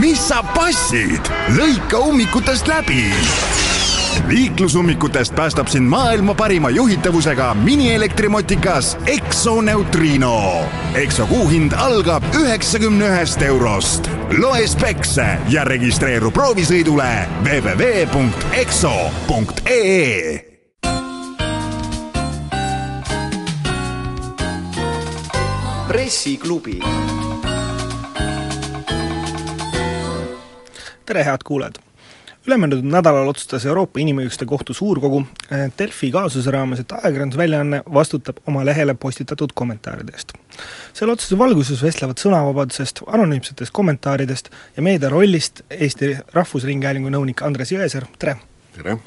mis sa passid? lõika ummikutest läbi liiklusummikutest päästab sind maailma parima juhitavusega minielektrimotikas Exo Neutrino. Exo kuuhind algab üheksakümne ühest eurost. loe spekse ja registreeru proovisõidule www.exo.ee pressiklubi. Tere, head kuulajad! ülemöödunud nädalal otsustas Euroopa Inimõiguste Kohtu suurkogu eh, Delfi kaasuse raames, et ajakirjandusväljaanne vastutab oma lehele postitatud kommentaaride eest. selle otsuse valguses vestlevad sõnavabadusest, anonüümsetest kommentaaridest ja meedia rollist Eesti Rahvusringhäälingu nõunik Andres Jõesaar, tere! tere!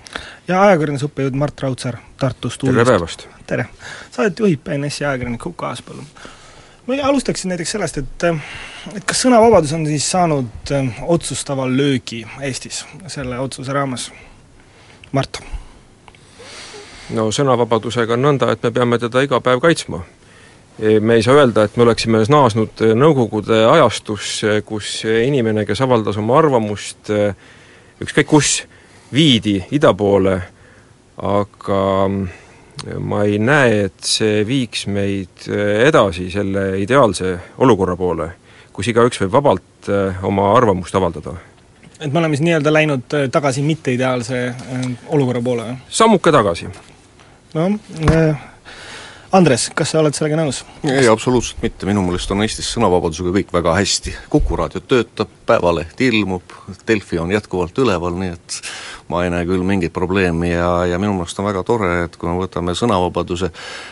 ja ajakirjandusõppejõud Mart Raudsaar Tartust. tere päevast! tere! Saadet juhib BNS-i ajakirjanik Huko Aaspõllu ma alustaksin näiteks sellest, et et kas sõnavabadus on siis saanud äh, otsustava löögi Eestis selle otsuse raames? Mart? no sõnavabadusega on nõnda, et me peame teda iga päev kaitsma. E, me ei saa öelda, et me oleksime naasnud Nõukogude ajastusse, kus inimene, kes avaldas oma arvamust ükskõik kus, viidi ida poole, aga ma ei näe, et see viiks meid äh, edasi selle ideaalse olukorra poole, kus igaüks võib vabalt äh, oma arvamust avaldada. et me oleme siis nii-öelda läinud äh, tagasi mitteideaalse olukorra poole, sammuke tagasi. no äh, Andres, kas sa oled sellega nõus? ei, absoluutselt mitte, minu meelest on Eestis sõnavabadusega kõik väga hästi. Kuku raadio töötab, Päevaleht ilmub, Delfi on jätkuvalt üleval, nii et ma ei näe küll mingit probleemi ja, ja minu meelest on väga tore, et kui me võtame sõnavabaduse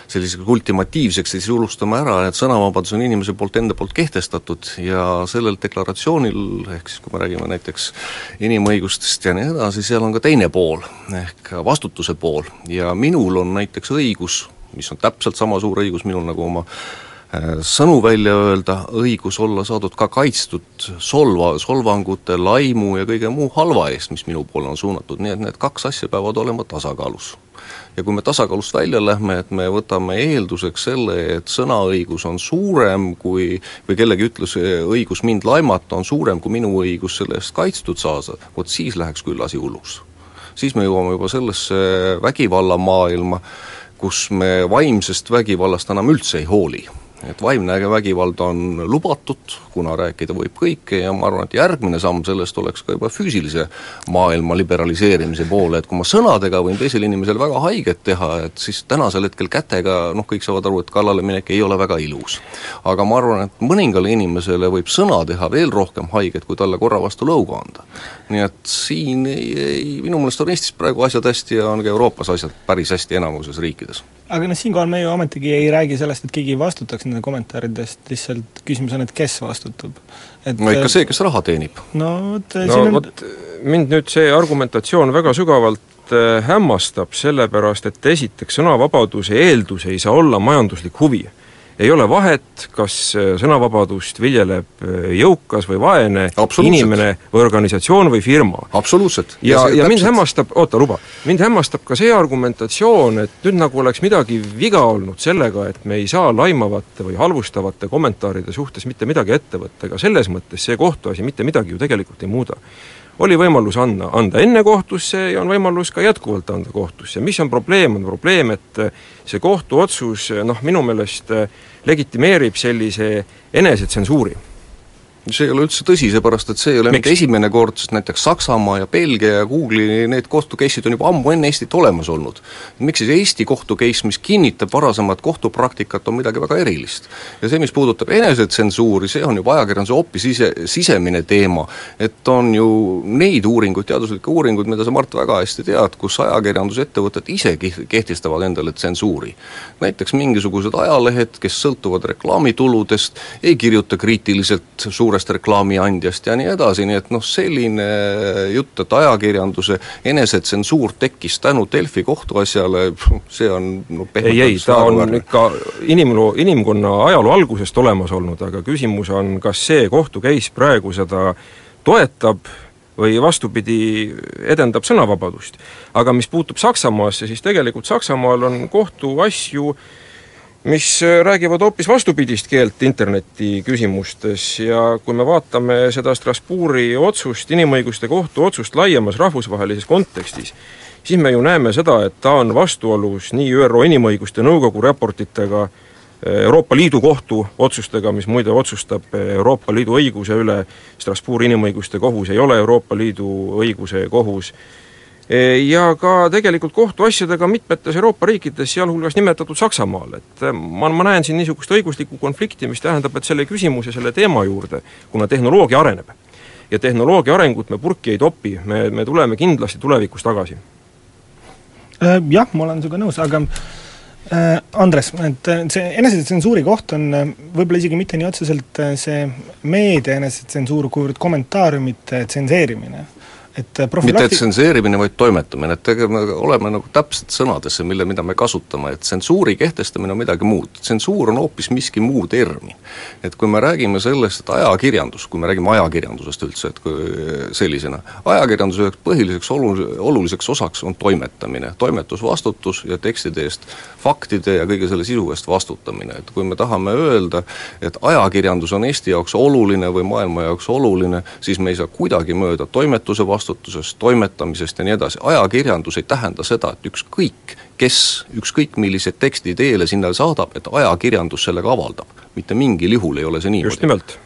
selliseks ultimatiivseks, siis unustame ära, et sõnavabadus on inimese poolt enda poolt kehtestatud ja sellel deklaratsioonil, ehk siis kui me räägime näiteks inimõigustest ja nii edasi, seal on ka teine pool, ehk vastutuse pool ja minul on näiteks õigus mis on täpselt sama suur õigus minul nagu oma äh, sõnu välja öelda, õigus olla saadud ka kaitstud solva, solvangute, laimu ja kõige muu halva eest, mis minu poole on suunatud, nii et need kaks asja peavad olema tasakaalus. ja kui me tasakaalust välja lähme, et me võtame eelduseks selle, et sõnaõigus on suurem kui või kellegi ütlus, õigus mind laimata on suurem kui minu õigus selle eest kaitstud saada, vot siis läheks küll asi hulluks. siis me jõuame juba sellesse vägivallamaailma, kus me vaimsest vägivallast enam üldse ei hooli et vaimne vägivald on lubatud, kuna rääkida võib kõike ja ma arvan, et järgmine samm sellest oleks ka juba füüsilise maailma liberaliseerimise poole, et kui ma sõnadega võin teisele inimesele väga haiget teha, et siis tänasel hetkel kätega noh, kõik saavad aru, et kallale-minek ei ole väga ilus. aga ma arvan, et mõningale inimesele võib sõna teha veel rohkem haiget, kui talle korra vastu lõuga anda. nii et siin ei, ei, minu meelest on Eestis praegu asjad hästi ja on ka Euroopas asjad päris hästi enamuses riikides aga noh, siinkohal me ju ometigi ei räägi sellest, et keegi vastutaks nende kommentaaride eest, lihtsalt küsimus on, et kes vastutab. et no ikka see, kes raha teenib. no vot no on... vot mind nüüd see argumentatsioon väga sügavalt äh, hämmastab, sellepärast et esiteks sõnavabaduse eeldus ei saa olla majanduslik huvi ei ole vahet, kas äh, sõnavabadust viljeleb äh, jõukas või vaene inimene või organisatsioon või firma. absoluutselt. ja, ja, ja mind hämmastab, oota, luba, mind hämmastab ka see argumentatsioon, et nüüd nagu oleks midagi viga olnud sellega, et me ei saa laimavate või halvustavate kommentaaride suhtes mitte midagi ette võtta, ega selles mõttes see kohtuasi mitte midagi ju tegelikult ei muuda oli võimalus anda, anda enne kohtusse ja on võimalus ka jätkuvalt anda kohtusse, mis on probleem, on probleem, et see kohtuotsus noh, minu meelest legitimeerib sellise enesetsensuuri see ei ole üldse tõsi, seepärast et see ei ole Miks? mitte esimene kord, sest näiteks Saksamaa ja Belgia ja Google'i need kohtu case'id on juba ammu enne Eestit olemas olnud. miks siis Eesti kohtu case, mis kinnitab varasemat kohtupraktikat, on midagi väga erilist? ja see, mis puudutab enesetsensuuri, see on juba ajakirjanduse hoopis sise, sisemine teema. et on ju neid uuringuid, teaduslikke uuringuid, mida sa, Mart, väga hästi tead, kus ajakirjandusettevõtted ise kehtestavad endale tsensuuri. näiteks mingisugused ajalehed, kes sõltuvad reklaamituludest, ei kirjuta kriitiliselt suure suurest reklaamiandjast ja nii edasi, nii et noh, selline jutt, et ajakirjanduse enesetsensuur tekkis tänu Delfi kohtuasjale, see on no, ei, ei, ta on ikka inimloo, inimkonna ajaloo algusest olemas olnud, aga küsimus on, kas see kohtu case praegu seda toetab või vastupidi, edendab sõnavabadust. aga mis puutub Saksamaasse, siis tegelikult Saksamaal on kohtuasju mis äh, räägivad hoopis vastupidist keelt interneti küsimustes ja kui me vaatame seda Strasbourgi otsust, Inimõiguste Kohtu otsust laiemas rahvusvahelises kontekstis, siis me ju näeme seda, et ta on vastuolus nii ÜRO Inimõiguste Nõukogu raportitega, Euroopa Liidu kohtu otsustega, mis muide otsustab Euroopa Liidu õiguse üle, Strasbourgi inimõiguste kohus ei ole Euroopa Liidu õiguse kohus, ja ka tegelikult kohtuasjadega mitmetes Euroopa riikides, sealhulgas nimetatud Saksamaal, et äh, ma, ma näen siin niisugust õiguslikku konflikti, mis tähendab, et selle küsimuse, selle teema juurde, kuna tehnoloogia areneb. Ja tehnoloogia arengut me purki ei topi, me, me tuleme kindlasti tulevikus tagasi. Äh, jah, ma olen sinuga nõus, aga äh, Andres, et see enesetsensuuri koht on võib-olla isegi mitte nii otseselt see meedia enesetsensuur, kuivõrd kommentaariumite tsenseerimine et äh, profülakti... mitte tsenseerimine, vaid toimetamine, et ega me oleme nagu täpselt sõnadesse, mille, mida me kasutame, et tsensuuri kehtestamine on midagi muud. tsensuur on hoopis miski muu termin. et kui me räägime sellest, et ajakirjandus, kui me räägime ajakirjandusest üldse, et kui sellisena, ajakirjanduse üheks põhiliseks olu-, oluliseks osaks on toimetamine, toimetusvastutus ja tekstide eest faktide ja kõige selle sisu eest vastutamine, et kui me tahame öelda, et ajakirjandus on Eesti jaoks oluline või maailma jaoks oluline, siis me ei saa kuidagi mööda toimetuse vastutusest, vastutusest, toimetamisest ja nii edasi, ajakirjandus ei tähenda seda, et ükskõik, kes ükskõik millised tekstid teele sinna saadab, et ajakirjandus sellega avaldab. mitte mingil juhul ei ole see niimoodi. just nimelt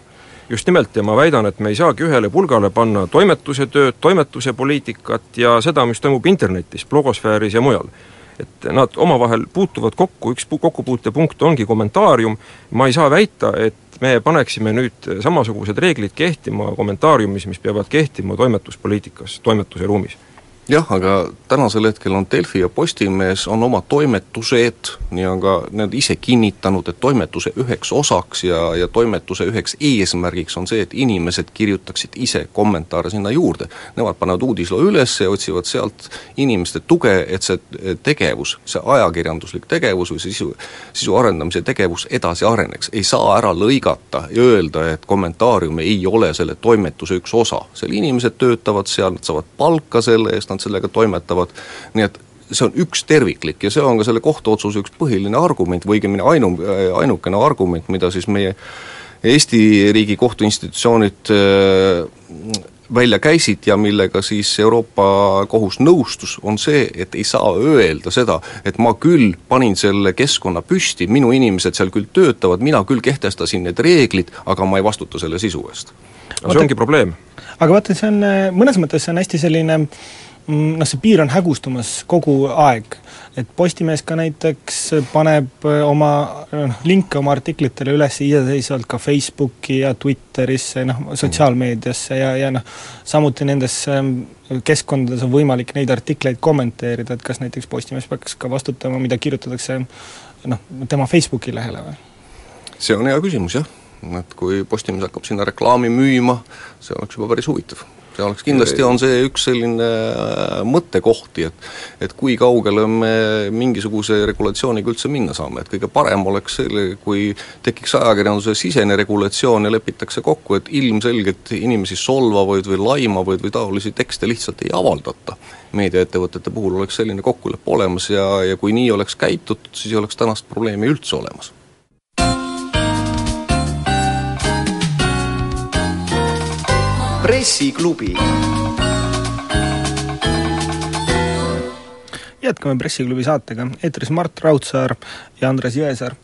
just nimelt ja ma väidan, et me ei saagi ühele pulgale panna toimetuse tööd, toimetuse poliitikat ja seda, mis toimub internetis, blogosfääris ja mujal. Et nad omavahel puutuvad kokku, üks kokkupuutepunkt ongi kommentaarium, ma ei saa väita, et me paneksime nüüd samasugused reeglid kehtima kommentaariumis, mis peavad kehtima toimetuspoliitikas, toimetuse ruumis jah, aga tänasel hetkel on Delfi ja Postimees, on oma toimetused, on ka nad ise kinnitanud, et toimetuse üheks osaks ja, ja toimetuse üheks eesmärgiks on see, et inimesed kirjutaksid ise kommentaare sinna juurde. Nemad panevad uudisloo üles ja otsivad sealt inimeste tuge, et see tegevus, see ajakirjanduslik tegevus või sisu, sisu arendamise tegevus edasi areneks. ei saa ära lõigata ja öelda, et kommentaarium ei ole selle toimetuse üks osa. seal inimesed töötavad seal, nad saavad palka selle eest, nad sellega toimetavad, nii et see on üks terviklik ja see on ka selle kohtuotsuse üks põhiline argument või õigemini ainu, ainukene argument, mida siis meie Eesti riigi kohtuinstitutsioonid äh, välja käisid ja millega siis Euroopa Kohus nõustus, on see, et ei saa öelda seda, et ma küll panin selle keskkonna püsti, minu inimesed seal küll töötavad, mina küll kehtestasin need reeglid, aga ma ei vastuta selle sisu eest. no see ongi probleem. aga vaata, see on, mõnes mõttes see on hästi selline äh, noh, see piir on hägustumas kogu aeg. et Postimees ka näiteks paneb äh, oma noh, linke oma artiklitele üles iseseisvalt ka Facebooki ja Twitterisse, noh, sotsiaalmeediasse ja, ja noh, samuti nendesse ähm, keskkondades on võimalik neid artikleid kommenteerida, et kas näiteks Postimees peaks ka vastutama, mida kirjutatakse noh, tema Facebooki lehele või? see on hea küsimus jah, et kui Postimees hakkab sinna reklaami müüma, see oleks juba päris huvitav see oleks, kindlasti on see üks selline äh, mõttekohti, et et kui kaugele me mingisuguse regulatsiooniga üldse minna saame, et kõige parem oleks selle, kui tekiks ajakirjanduse sisene regulatsioon ja lepitakse kokku, et ilmselgelt inimesi solvavaid või laimavaid või taolisi tekste lihtsalt ei avaldata. meediaettevõtete puhul oleks selline kokkulepe olemas ja, ja kui nii oleks käitutud, siis ei oleks tänast probleemi üldse olemas pressiklubi. jätkame Pressiklubi saatega, eetris Mart Raudsaar ja Andres Jõesaar.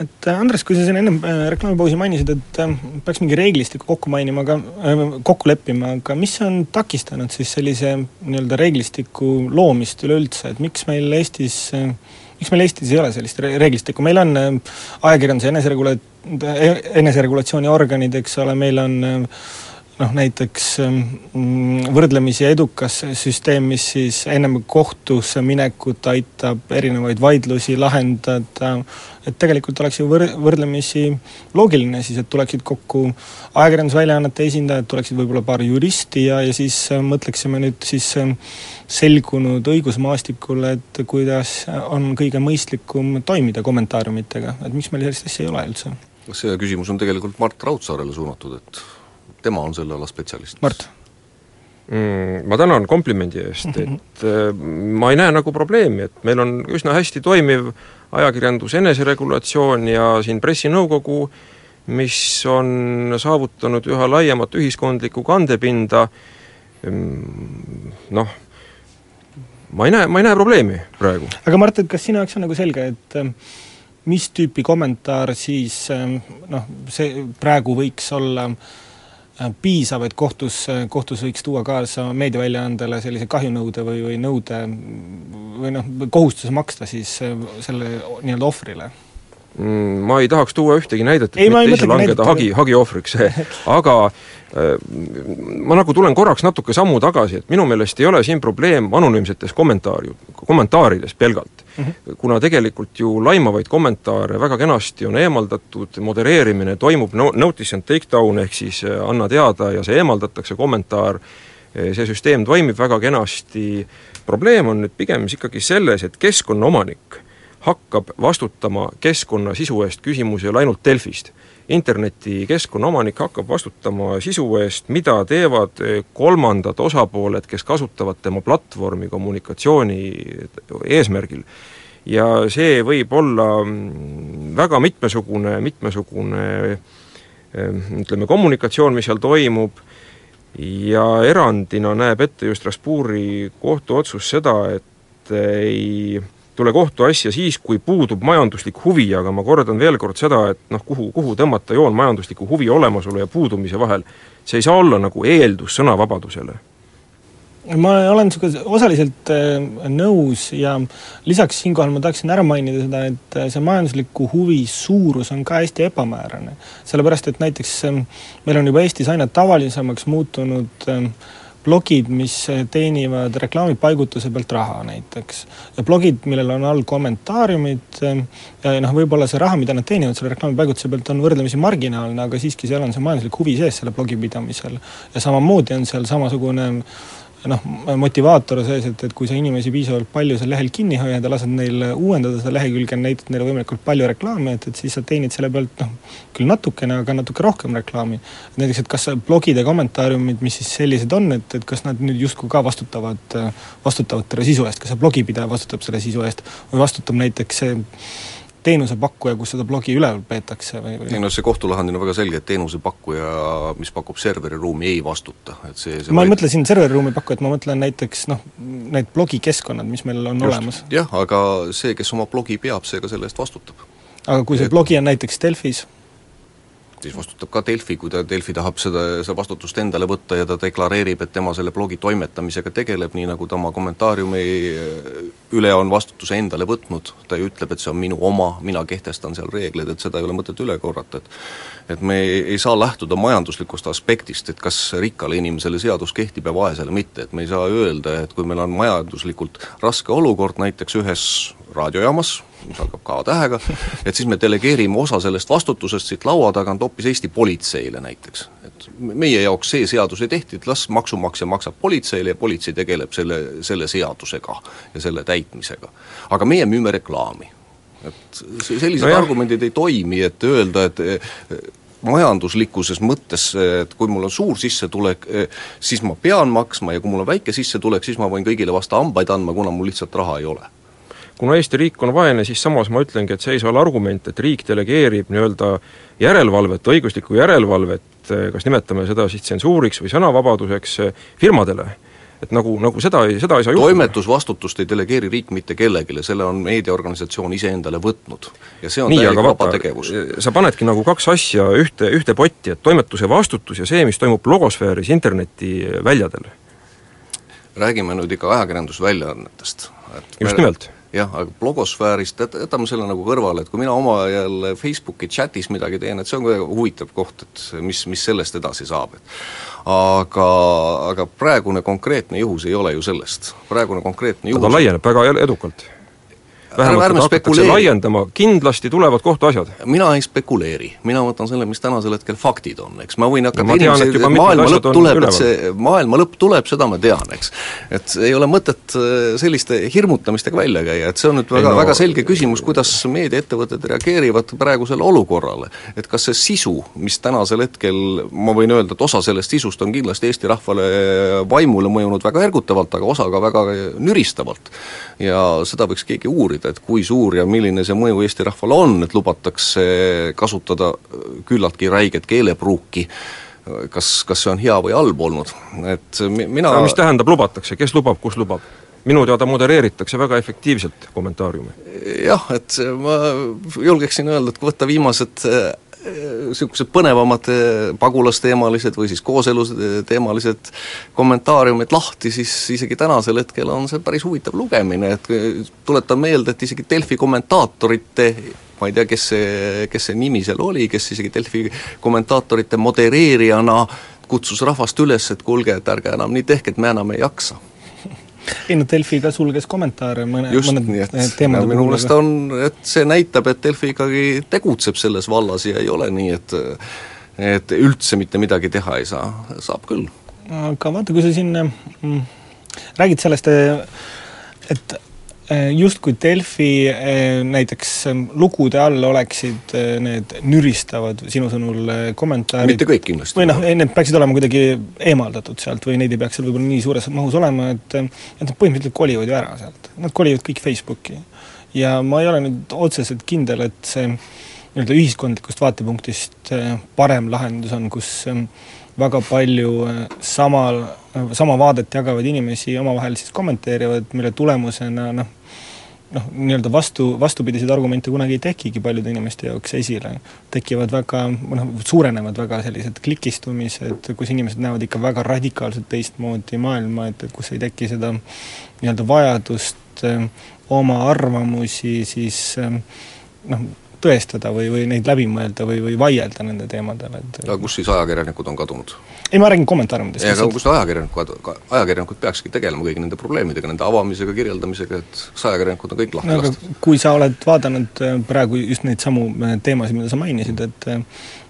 et äh, Andres, kui sa siin ennem äh, reklaamipausi mainisid, et äh, peaks mingi reeglistiku kokku mainima, aga kokku leppima, aga mis on takistanud siis sellise nii-öelda reeglistiku loomist üleüldse, et miks meil Eestis miks meil Eestis ei ole sellist reeglistikku, meil on ajakirjanduse eneseregula-, eneseregulatsiooni organid, eks ole, meil on äh, noh näiteks mm, võrdlemisi edukas süsteem, mis siis ennem kohtusse minekut aitab erinevaid vaidlusi lahendada, et tegelikult oleks ju võr-, võrdlemisi loogiline siis, et tuleksid kokku ajakirjandusväljaannete esindajad, tuleksid võib-olla paar juristi ja, ja siis äh, mõtleksime nüüd siis äh, selgunud õigusmaastikul, et kuidas on kõige mõistlikum toimida kommentaariumitega, et miks meil sellist asja ei ole üldse? see küsimus on tegelikult Mart Raudsaarele suunatud, et tema on selle ala spetsialist. Mart? Mm, ma tänan komplimendi eest, et äh, ma ei näe nagu probleemi, et meil on üsna hästi toimiv ajakirjanduse eneseregulatsioon ja siin pressinõukogu, mis on saavutanud üha laiemat ühiskondlikku kandepinda, noh, ma ei näe, ma ei näe probleemi praegu. aga Mart, et kas sinu jaoks on nagu selge, et ähm, mis tüüpi kommentaar siis ähm, noh, see praegu võiks olla äh, piisav, et kohtus, kohtus võiks tuua kaasa meediaväljaandele sellise kahjunõude või, või nõude või noh, kohustuse maksta siis äh, selle nii-öelda ohvrile? Mm, ma ei tahaks tuua ühtegi näidet, et ei, mitte ise langeda hagi, hagi ohvriks, aga äh, ma nagu tulen korraks natuke sammu tagasi, et minu meelest ei ole siin probleem anonüümsetes kommentaari, kommentaarides pelgalt mm. -hmm. kuna tegelikult ju laimavaid kommentaare väga kenasti on eemaldatud, modereerimine toimub no notice and take down, ehk siis äh, anna teada ja see eemaldatakse, kommentaar, äh, see süsteem toimib väga kenasti, probleem on nüüd pigem ikkagi selles, et keskkonnaomanik hakkab vastutama keskkonna sisu eest, küsimus ei ole ainult Delfist. interneti keskkonnaomanik hakkab vastutama sisu eest, mida teevad kolmandad osapooled, kes kasutavad tema platvormi kommunikatsiooni eesmärgil. ja see võib olla mm, väga mitmesugune, mitmesugune ütleme, kommunikatsioon, mis seal toimub, ja erandina näeb ette ju Strasbourgi kohtuotsus seda, et ei tule kohtuasja siis, kui puudub majanduslik huvi, aga ma kordan veel kord seda, et noh, kuhu, kuhu tõmmata joon majandusliku huvi olemasolu ja puudumise vahel, see ei saa olla nagu eeldus sõnavabadusele ma olen sinuga osaliselt äh, nõus ja lisaks siinkohal ma tahaksin ära mainida seda, et äh, see majandusliku huvi suurus on ka hästi ebamäärane. sellepärast, et näiteks ähm, meil on juba Eestis aina tavalisemaks muutunud äh, blogid, mis teenivad reklaamipaigutuse pealt raha näiteks. ja blogid, millel on all kommentaariumid ja noh, võib-olla see raha, mida nad teenivad selle reklaamipaigutuse pealt, on võrdlemisi marginaalne, aga siiski seal on see majanduslik huvi sees selle blogi pidamisel. ja samamoodi on seal samasugune noh, motivaator sees, et, et kui sa inimesi piisavalt palju seal lehel kinni hoiad ja lased neil uuendada seda lehekülge, näitad neile võimalikult palju reklaami, et, et siis sa teenid selle pealt noh, küll natukene, aga natuke rohkem reklaami. näiteks, et kas blogid ja kommentaariumid, mis siis sellised on, et, et kas nad nüüd justkui ka vastutavad, vastutavad selle sisu eest, kas see blogipidaja vastutab selle sisu eest või vastutab näiteks see teenusepakkuja, kus seda blogi üleval peetakse või, või ei no see kohtulahendil on väga selge, et teenusepakkuja, mis pakub serveriruumi, ei vastuta, et see, see ma ei vaid... mõtle siin serveriruumi pakkujat, ma mõtlen näiteks noh, need blogikeskkonnad, mis meil on Just. olemas. jah, aga see, kes oma blogi peab, see ka selle eest vastutab. aga kui see et... blogi on näiteks Delfis, siis vastutab ka Delfi, kui ta, Delfi tahab seda, seda vastutust endale võtta ja ta deklareerib, et tema selle blogi toimetamisega tegeleb, nii nagu ta oma kommentaariumi üle on vastutuse endale võtnud, ta ju ütleb, et see on minu oma, mina kehtestan seal reegleid, et seda ei ole mõtet üle korrata, et et me ei, ei saa lähtuda majanduslikust aspektist, et kas rikkale inimesele seadus kehtib ja vaesele mitte, et me ei saa öelda, et kui meil on majanduslikult raske olukord näiteks ühes raadiojaamas, mis algab K-tähega, et siis me delegeerime osa sellest vastutusest siit laua tagant hoopis Eesti politseile näiteks. et meie jaoks see seadus ei tehti, et las maksumaksja maksab politseile ja politsei tegeleb selle, selle seadusega ja selle täitmisega. aga meie müüme reklaami. et sellised no argumendid ei toimi, et öelda, et eh, majanduslikkuses mõttes, et kui mul on suur sissetulek, eh, siis ma pean maksma ja kui mul on väike sissetulek, siis ma võin kõigile vastu hambaid andma, kuna mul lihtsalt raha ei ole kuna Eesti riik on vaene, siis samas ma ütlengi, et see ei saa olla argument, et riik delegeerib nii-öelda järelevalvet, õiguslikku järelevalvet, kas nimetame seda siis tsensuuriks või sõnavabaduseks, firmadele et nagu, nagu seda ei, seda ei saa juhtuda. toimetusvastutust ei delegeeri riik mitte kellelegi, selle on meediaorganisatsioon iseendale võtnud. ja see on Nii, täiega vaba tegevus. sa panedki nagu kaks asja ühte, ühte potti, et toimetuse vastutus ja see, mis toimub blogosfääris internetiväljadel. räägime nüüd ikka ajakirjandusväljaannetest. just nimelt jah, aga blogosfäärist, jätame selle nagu kõrvale, et kui mina oma jälle Facebooki chatis midagi teen, et see on kuidagi huvitav koht, et mis, mis sellest edasi saab, et aga, aga praegune konkreetne juhus ei ole ju sellest, praegune konkreetne juhus ta laieneb väga edukalt vähemalt seda hakatakse laiendama, kindlasti tulevad kohtuasjad. mina ei spekuleeri, mina võtan selle, mis tänasel hetkel faktid on, eks, ma võin hakata inimesi, maailma lõpp tuleb, et see, maailma lõpp tuleb, seda ma tean, eks. et ei ole mõtet äh, selliste hirmutamistega välja käia, et see on nüüd väga, no... väga selge küsimus, kuidas meediaettevõtted reageerivad praegusele olukorrale. et kas see sisu, mis tänasel hetkel, ma võin öelda, et osa sellest sisust on kindlasti Eesti rahvale vaimule mõjunud väga ergutavalt, aga osa ka väga nüristavalt. ja seda võiks keegi uurida, analüüsida, et kui suur ja milline see mõju Eesti rahvale on, et lubatakse kasutada küllaltki räiget keelepruuki, kas, kas see on hea või halb olnud, et mi-, mina aga mis tähendab lubatakse, kes lubab, kus lubab? minu teada modereeritakse väga efektiivselt kommentaariume. jah, et ma julgeksin öelda, et kui võtta viimased niisugused põnevamad pagulasteemalised või siis kooseluteemalised kommentaariumid lahti, siis isegi tänasel hetkel on see päris huvitav lugemine, et tuletan meelde, et isegi Delfi kommentaatorite ma ei tea, kes see, kes see nimi seal oli, kes isegi Delfi kommentaatorite modereerijana kutsus rahvast üles, et kuulge, et ärge enam nii tehke, et me enam ei jaksa ei no Delfi ka sulges kommentaare mõne, mõned nii, et teemade minu meelest on, et see näitab, et Delfi ikkagi tegutseb selles vallas ja ei ole nii, et et üldse mitte midagi teha ei saa, saab küll. aga vaata, kui sa siin mm, räägid sellest, et justkui Delfi äh, näiteks ähm, lugude all oleksid äh, need nüristavad sinu sõnul kommentaarid mitte kõik kindlasti. või noh, need peaksid olema kuidagi eemaldatud sealt või neid ei peaks seal võib-olla nii suures mahus olema, et et nad põhimõtteliselt kolivad ju ära sealt, nad kolivad kõik Facebooki. ja ma ei ole nüüd otseselt kindel, et see nii-öelda ühiskondlikust vaatepunktist parem lahendus on, kus ähm, väga palju samal, sama vaadet jagavaid inimesi omavahel siis kommenteerivad, mille tulemusena noh, noh, nii-öelda vastu, vastupidiseid argumente kunagi ei tekigi paljude inimeste jaoks esile. tekivad väga, noh, suurenevad väga sellised klikistumised, kus inimesed näevad ikka väga radikaalselt teistmoodi maailma, et, et kus ei teki seda nii-öelda vajadust öö, oma arvamusi siis öö, noh, tõestada või, või neid läbi mõelda või, või vaielda nende teemadel, et aga kus siis ajakirjanikud on kadunud? ei, ma räägin kommentaariumidest. ei, aga kus ajakirjanikud, ajakirjanikud peakski tegelema kõigi nende probleemidega, nende avamisega, kirjeldamisega, et kas ajakirjanikud on kõik lahti no, lastud? kui sa oled vaadanud äh, praegu just neid samu äh, teemasid, mida sa mainisid, et äh,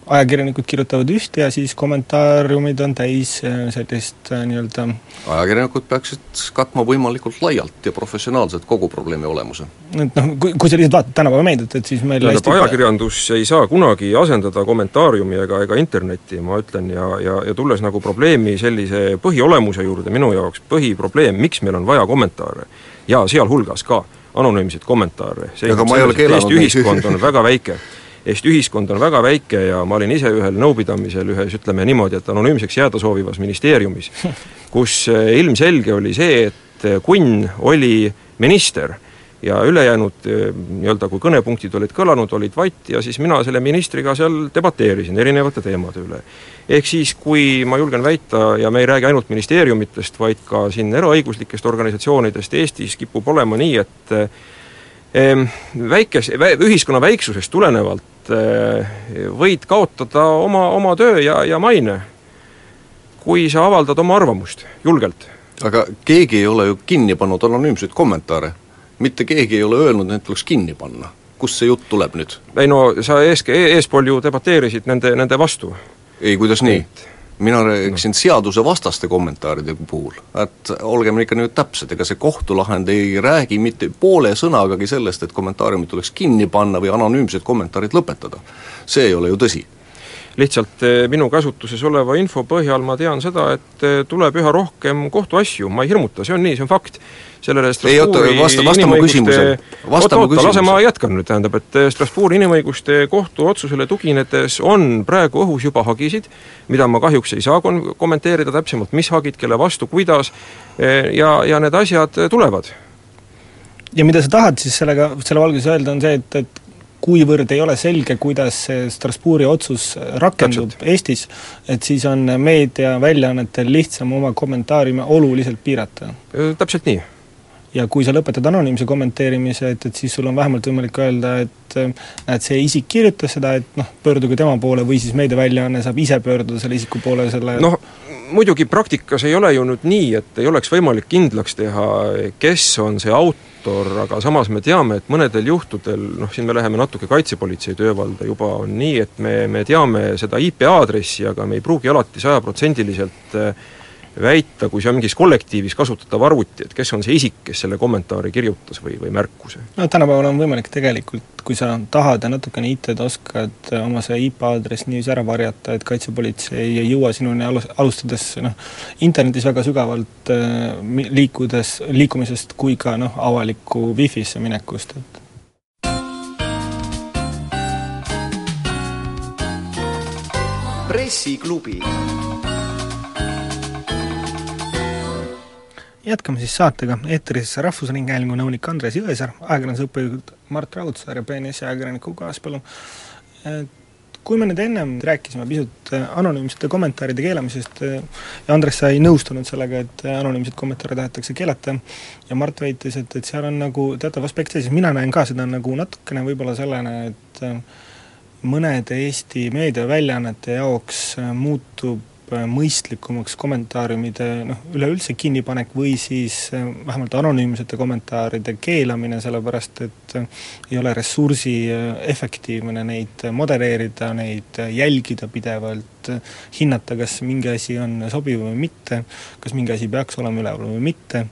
ajakirjanikud kirjutavad üht ja siis kommentaariumid on täis äh, sellist äh, nii-öelda ajakirjanikud peaksid katma võimalikult laialt ja professionaalselt kogu probleemi olemuse. et noh, kui, kui sa lihtsalt vaatad tänapäeva meediat, et siis meil tähendab, ajakirjandus ei saa kunagi asendada kommentaariumi ega, ega internetti, ma ütlen, ja, ja, ja tulles nagu probleemi sellise põhiolemuse juurde, minu jaoks põhiprobleem, miks meil on vaja kommentaare ja sealhulgas ka anonüümseid kommentaare, see Eesti ühiskond on väga väike Eesti ühiskond on väga väike ja ma olin ise ühel nõupidamisel ühes, ütleme niimoodi, et anonüümseks jääda soovivas ministeeriumis, kus eh, ilmselge oli see, et eh, kunn oli minister ja ülejäänud eh, nii-öelda, kui kõnepunktid olid kõlanud, olid vait ja siis mina selle ministriga seal debateerisin erinevate teemade üle. ehk siis, kui ma julgen väita, ja me ei räägi ainult ministeeriumitest, vaid ka siin eraõiguslikest organisatsioonidest Eestis kipub olema nii, et väikes, ühiskonna väiksusest tulenevalt Eh, võid kaotada oma, oma töö ja, ja maine, kui sa avaldad oma arvamust julgelt. aga keegi ei ole ju kinni pannud anonüümseid kommentaare. mitte keegi ei ole öelnud, et tuleks kinni panna. kust see jutt tuleb nüüd? ei no sa ees, eespool ju debateerisid nende, nende vastu. ei, kuidas nii? Mina rääkisin seadusevastaste kommentaaride puhul, et olgem ikka nüüd täpsed, ega see kohtulahend ei räägi mitte poole sõnagagi sellest, et kommentaariumid tuleks kinni panna või anonüümsed kommentaarid lõpetada. see ei ole ju tõsi lihtsalt eh, minu käsutuses oleva info põhjal ma tean seda, et eh, tuleb üha rohkem kohtuasju, ma ei hirmuta, see on nii, see on fakt. sellele Strasbourgi vasta, vasta mu küsimusele, vasta mu küsimusele. lase ma jätkan nüüd, tähendab, et eh, Strasbourgi inimõiguste kohtu otsusele tuginedes on praegu õhus juba hagisid, mida ma kahjuks ei saa kon-, kommenteerida täpsemalt, mis hagid, kelle vastu, kuidas, ja, ja need asjad tulevad ja mida sa tahad siis sellega, selle valguses öelda, on see, et, et kuivõrd ei ole selge, kuidas see Strasbourgi otsus rakendub Täpselt. Eestis, et siis on meediaväljaannetel lihtsam oma kommentaariume oluliselt piirata. Täpselt nii ja kui sa lõpetad anonüümse kommenteerimise, et, et siis sul on vähemalt võimalik öelda, et näed, see isik kirjutas seda, et noh, pöörduge tema poole või siis meediaväljaanne saab ise pöörduda selle isiku poole selle noh, muidugi praktikas ei ole ju nüüd nii, et ei oleks võimalik kindlaks teha, kes on see autor, aga samas me teame, et mõnedel juhtudel, noh siin me läheme natuke kaitsepolitsei töövalda, juba on nii, et me, me teame seda IP aadressi, aga me ei pruugi alati sajaprotsendiliselt eh, väita, kui see on mingis kollektiivis kasutatav arvuti, et kes on see isik, kes selle kommentaari kirjutas või, või märkuse? no tänapäeval on võimalik tegelikult, kui sa tahad ja natukene IT-d oskad, oma see IP aadress niiviisi ära varjata, et kaitsepolitsei ei jõua sinuni alus, alustades noh, internetis väga sügavalt äh, liikudes, liikumisest kui ka noh, avalikku wifi'sse minekust, et pressiklubi jätkame siis saatega, eetris Rahvusringhäälingu nõunik Andres Jõesaar, ajakirjanduse õppejõud Mart Raudsaar ja BNS-i ajakirjaniku kaaspõllu. Kui me nüüd ennem rääkisime pisut anonüümsete kommentaaride keelamisest ja Andres, sa ei nõustunud sellega, et anonüümseid kommentaare tahetakse keelata ja Mart väitis, et, et seal on nagu teatav aspekt sees, mina näen ka seda nagu natukene võib-olla sellena, et mõnede Eesti meediaväljaannete jaoks muutub mõistlikumaks kommentaariumide noh, üleüldse kinnipanek või siis eh, vähemalt anonüümsete kommentaaride keelamine, sellepärast et eh, ei ole ressursi efektiivne neid modereerida, neid jälgida pidevalt, hinnata, kas mingi asi on sobiv või mitte, kas mingi asi peaks olema üleval või mitte,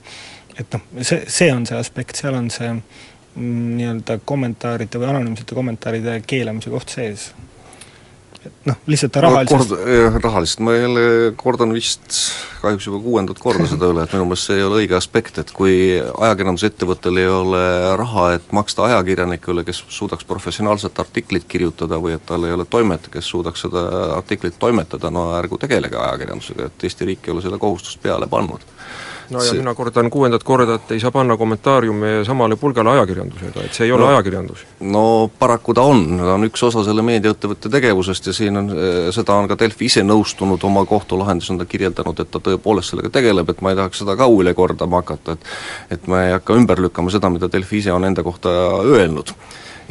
et noh, see, see on see aspekt, seal on see mm, nii-öelda kommentaaride või anonüümsete kommentaaride keelamise koht sees noh, lihtsalt rahaliselt no, rahaliselt, ma jälle kordan vist kahjuks juba kuuendat korda seda üle, et minu meelest see ei ole õige aspekt, et kui ajakirjandusettevõttel ei ole raha, et maksta ajakirjanikule, kes suudaks professionaalset artiklit kirjutada või et tal ei ole toimetaja, kes suudaks seda artiklit toimetada, no ärgu tegelege ajakirjandusega, et Eesti riik ei ole selle kohustust peale pannud no ja see... mina kordan kuuendat korda, et ei saa panna kommentaariume samale pulgale ajakirjandusega, et see ei ole no, ajakirjandus. no paraku ta on, ta on üks osa selle meediaettevõtte tegevusest ja siin on, seda on ka Delfi ise nõustunud, oma kohtulahendis on ta kirjeldanud, et ta tõepoolest sellega tegeleb, et ma ei tahaks seda ka üle kordama hakata, et et ma ei hakka ümber lükkama seda, mida Delfi ise on enda kohta öelnud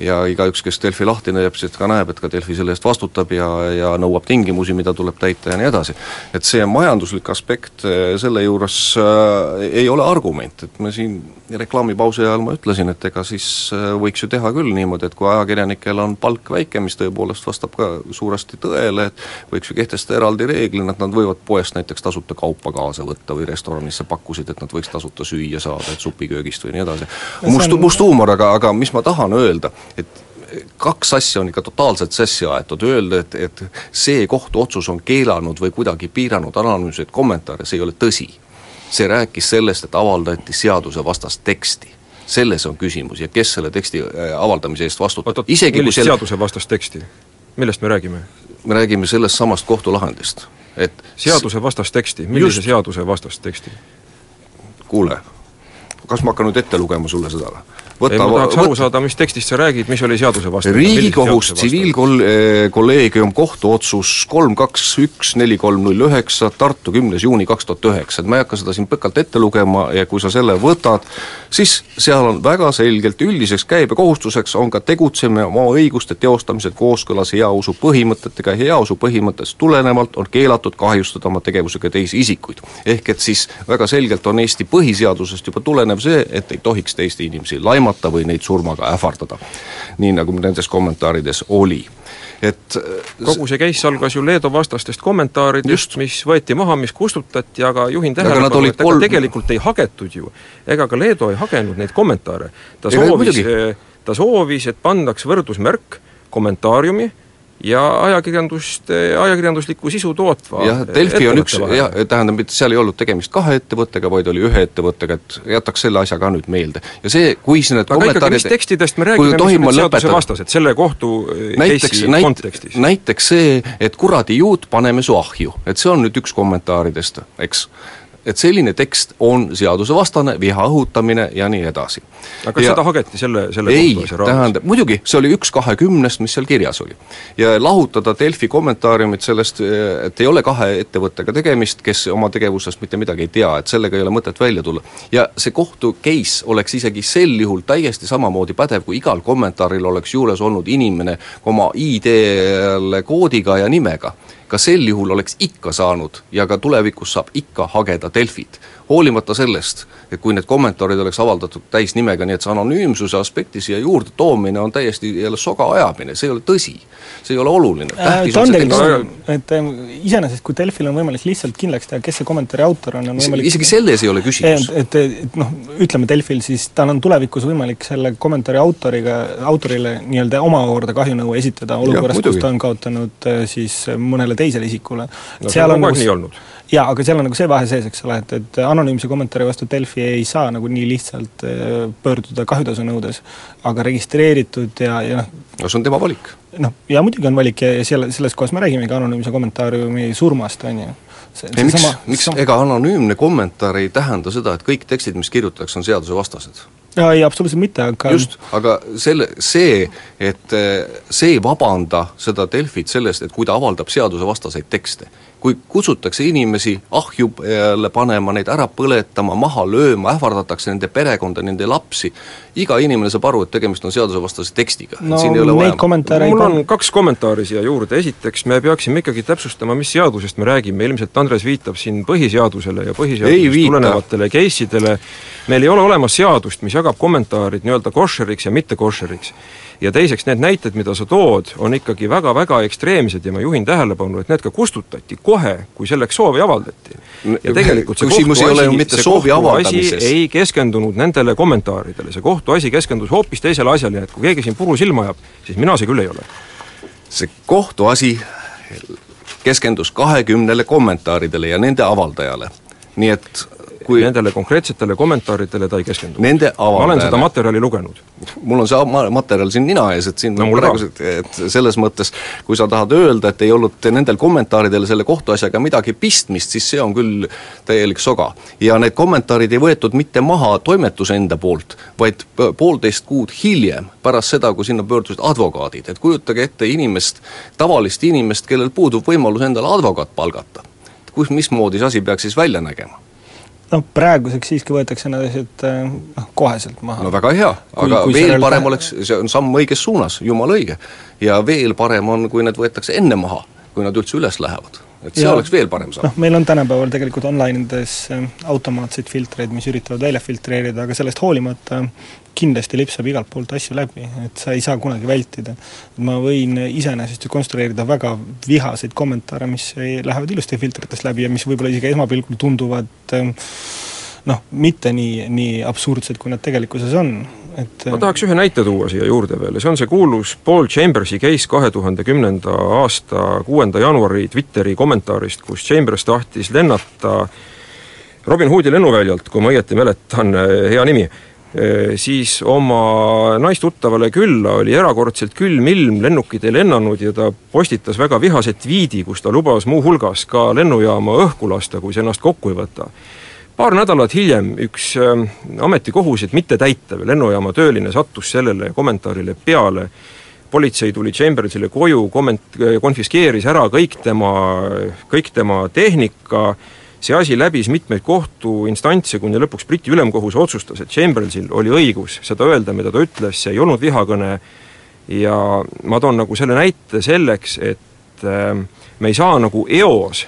ja igaüks, kes Delfi lahti näeb, siis ka näeb, et ka Delfi selle eest vastutab ja, ja nõuab tingimusi, mida tuleb täita ja nii edasi. et see majanduslik aspekt eh, selle juures äh, ei ole argument, et me siin reklaamipausi ajal ma ütlesin, et ega siis äh, võiks ju teha küll niimoodi, et kui ajakirjanikel on palk väike, mis tõepoolest vastab ka suuresti tõele, et võiks ju kehtestada eraldi reeglina, et nad võivad poest näiteks tasuta kaupa kaasa võtta või restoranisse pakkusid, et nad võiks tasuta süüa saada, et supiköögist või nii edasi. must, must huumor, aga, aga mis ma tahan öelda, et kaks asja on ikka totaalselt sassi aetud, öelda, et, et see kohtuotsus on keelanud või kuidagi piiranud anonüümseid kommentaare, see ei ole tõsi. see rääkis sellest, et avaldati seadusevastast teksti selles on küsimus ja kes selle teksti äh, avaldamise eest vastutab. isegi millist selle... seadusevastast teksti? millest me räägime? me räägime sellest samast kohtulahendist, et seadusevastast teksti, millise seadusevastast teksti? kuule, kas ma hakkan nüüd ette lugema sulle seda või? Võta, ei, ma tahaks aru saada, mis tekstist sa räägid, mis oli seaduse vastu? riigikohus tsiviilkolleegium kohtuotsus kolm kaks üks neli kolm null üheksa, Tartu kümnes juuni kaks tuhat üheksa, et ma ei hakka seda siin pikalt ette lugema ja kui sa selle võtad, siis seal on väga selgelt üldiseks käibekohustuseks on ka tegutsemine oma õiguste teostamisel kooskõlas heausu põhimõtetega heausu põhimõttest tulenevalt on keelatud kahjustada oma tegevusega teisi isikuid. ehk et siis väga selgelt on Eesti põhiseadusest juba tulenev see, et ei tohiks teisi inimesi laimata, laimata või neid surmaga ähvardada. nii, nagu nendes kommentaarides oli. Et kogu see case algas ju Leedu vastastest kommentaaridest, mis võeti maha, mis kustutati, aga juhin tähelepanu, et kolm... ega tegelikult ei hagetud ju, ega ka Leedu ei hagenud neid kommentaare. ta soovis, ta soovis, et pandaks võrdusmärk kommentaariumi ja ajakirjandust, ajakirjanduslikku sisu tootva jah, Delfi on üks, jah, tähendab, et seal ei olnud tegemist kahe ettevõttega, vaid oli ühe ettevõttega, et jätaks selle asja ka nüüd meelde. ja see, kui siin need aga ikkagi, mis tekstidest me räägime, mis on seadusevastased, selle kohtu näiteks, näit, kontekstis? näiteks see, et kuradi juut, paneme su ahju, et see on nüüd üks kommentaaridest, eks et selline tekst on seadusevastane, viha õhutamine ja nii edasi. aga kas ja seda hageti selle, selle ei, tähendab, muidugi, see oli üks kahekümnest, mis seal kirjas oli. ja lahutada Delfi kommentaariumit sellest, et ei ole kahe ettevõttega tegemist, kes oma tegevusest mitte midagi ei tea, et sellega ei ole mõtet välja tulla. ja see kohtu case oleks isegi sel juhul täiesti samamoodi pädev, kui igal kommentaaril oleks juures olnud inimene oma ID-le koodiga ja nimega ka sel juhul oleks ikka saanud ja ka tulevikus saab ikka hageda Delfit. Hoolimata sellest, et kui need kommentaarid oleks avaldatud täisnimega, nii et see anonüümsuse aspekti siia juurde toomine on täiesti jälle soga ajamine, see ei ole tõsi. see ei ole oluline, tähtis ta on see tegelikult et ähm, iseenesest kui Delfil on võimalik lihtsalt kindlaks teha, kes see kommentaari autor on, on võimalik isegi selles ei ole küsimus. et, et, et noh, ütleme Delfil siis, tal on tulevikus võimalik selle kommentaari autoriga, autorile nii-öelda omakorda kahjunõue esitada olukorras, kus ta on kaotanud äh, siis mõnele teisele isikule. no see on kogu aeg nii olnud. Jaa, aga seal on nagu see vahe sees, eks ole, et, et anonüümse kommentaari vastu Delfi ei saa nagu nii lihtsalt äh, pöörduda kahjutasu nõudes, aga registreeritud ja, ja noh, no see on tema valik. noh, ja muidugi on valik ja, ja selle, selles kohas me räägimegi anonüümse kommentaariumi surmast, on ju. ei miks, miks ega anonüümne kommentaar ei tähenda seda, et kõik tekstid, mis kirjutatakse, on seadusevastased? jaa, ei absoluutselt mitte, aga just, aga selle, see, et eh, see ei vabanda seda Delfit sellest, et kui ta avaldab seadusevastaseid tekste. kui kutsutakse inimesi ahju peale panema, neid ära põletama, maha lööma, ähvardatakse nende perekonda, nende lapsi, iga inimene saab aru, et tegemist on seadusevastase tekstiga. No siin ei ole vaja mul on pan- kaks kommentaari siia juurde, esiteks me peaksime ikkagi täpsustama, mis seadusest me räägime, ilmselt Andres viitab siin põhiseadusele ja Ei põhiseadusest tulenevatele case idele, meil ei ole olemas seadust, mis jagab kommentaarid nii-öelda koššeriks ja mitte koššeriks. Ja teiseks, need näited, mida sa tood, on ikkagi väga-väga ekstreemsed ja ma juhin tähelepanu, et need ka kustutati kohe, kui selleks soovi avaldati. ja tegelikult see kohtuasi, mitte see soovi kohtuasi ei keskendunud nendele kommentaaridele, see kohtuasi keskendus hoopis teisele asjale, et kui keegi siin puru silma ajab, siis mina see küll ei ole. see kohtuasi keskendus kahekümnele kommentaaridele ja nende avaldajale. nii et kui Nendele konkreetsetele kommentaaridele ta ei keskendu. Ma olen seda materjali lugenud. mul on see ma-, materjal siin nina ees, et siin No praegused, et selles mõttes, kui sa tahad öelda, et ei olnud nendel kommentaaridel selle kohtuasjaga midagi pistmist, siis see on küll täielik soga. ja need kommentaarid ei võetud mitte maha toimetuse enda poolt, vaid poolteist kuud hiljem, pärast seda, kui sinna pöördusid advokaadid, et kujutage ette inimest, tavalist inimest, kellel puudub võimalus endale advokaat palgata. kus, mismoodi see asi peaks siis välja nägema? Noh, praeguseks siiski võetakse need asjad äh, noh, koheselt maha. no väga hea, Kui- aga kui veel sellel parem tähe- oleks, see on samm õiges suunas, jumala õige. ja veel parem on, kui need võetakse enne maha, kui nad üldse üles lähevad. Et see Ja- oleks veel parem samm noh, meil on tänapäeval tegelikult online'ides äh, automaatseid filtreid, mis üritavad välja filtreerida, aga sellest hoolimata kindlasti lipsab igalt poolt asju läbi, et sa ei saa kunagi vältida. ma võin iseenesest ju konstrueerida väga vihaseid kommentaare, mis ei, lähevad ilusti filtritest läbi ja mis võib-olla isegi esmapilgul tunduvad ähm, noh, mitte nii, nii absurdsed, kui nad tegelikkuses on, et ma tahaks ühe näite tuua siia juurde veel ja see on see kuulus Paul Chambersi case kahe tuhande kümnenda aasta kuuenda jaanuari Twitteri kommentaarist, kus Chambers tahtis lennata Robin Hoodi lennuväljalt, kui ma õieti mäletan, hea nimi, siis oma naistuttavale külla oli erakordselt külm ilm, lennukid ei lennanud ja ta postitas väga vihase tweet'i, kus ta lubas muuhulgas ka lennujaama õhku lasta, kui see ennast kokku ei võta paar nädalat hiljem üks äh, ametikohuseid mittetäitev lennujaama tööline sattus sellele kommentaarile peale, politsei tuli Chambersile koju, komment-, konfiskeeris ära kõik tema, kõik tema tehnika, see asi läbis mitmeid kohtuinstantse, kuni lõpuks Briti ülemkohus otsustas, et Chambersil oli õigus seda öelda, mida ta ütles, see ei olnud vihakõne. Ja ma toon nagu selle näite selleks, et äh, me ei saa nagu eos